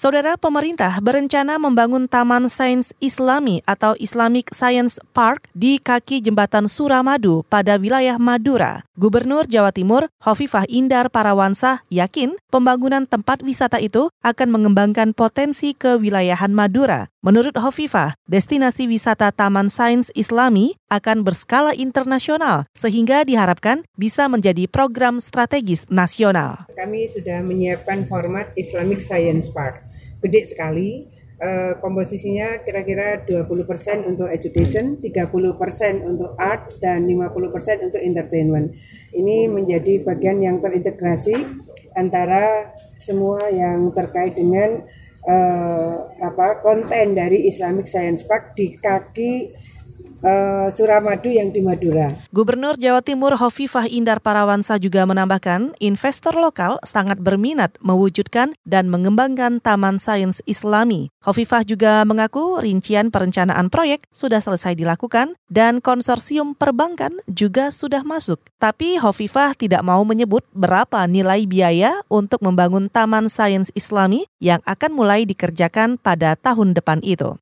Saudara pemerintah berencana membangun Taman Sains Islami atau Islamic Science Park di kaki jembatan Suramadu pada wilayah Madura. Gubernur Jawa Timur Hovifah Indar Parawansa yakin pembangunan tempat wisata itu akan mengembangkan potensi kewilayahan Madura. Menurut Hovifah, destinasi wisata Taman Sains Islami akan berskala internasional sehingga diharapkan bisa menjadi program strategis nasional. Kami sudah menyiapkan format Islamic Science Park gede sekali. Uh, komposisinya kira-kira 20% untuk education, 30% untuk art, dan 50% untuk entertainment. Ini menjadi bagian yang terintegrasi antara semua yang terkait dengan uh, apa konten dari Islamic Science Park di kaki uh, Suramadu yang di Madura. Gubernur Jawa Timur Hovifah Indar Parawansa juga menambahkan, investor lokal sangat berminat mewujudkan dan mengembangkan Taman Sains Islami. Hovifah juga mengaku rincian perencanaan proyek sudah selesai dilakukan dan konsorsium perbankan juga sudah masuk. Tapi Hovifah tidak mau menyebut berapa nilai biaya untuk membangun Taman Sains Islami yang akan mulai dikerjakan pada tahun depan itu.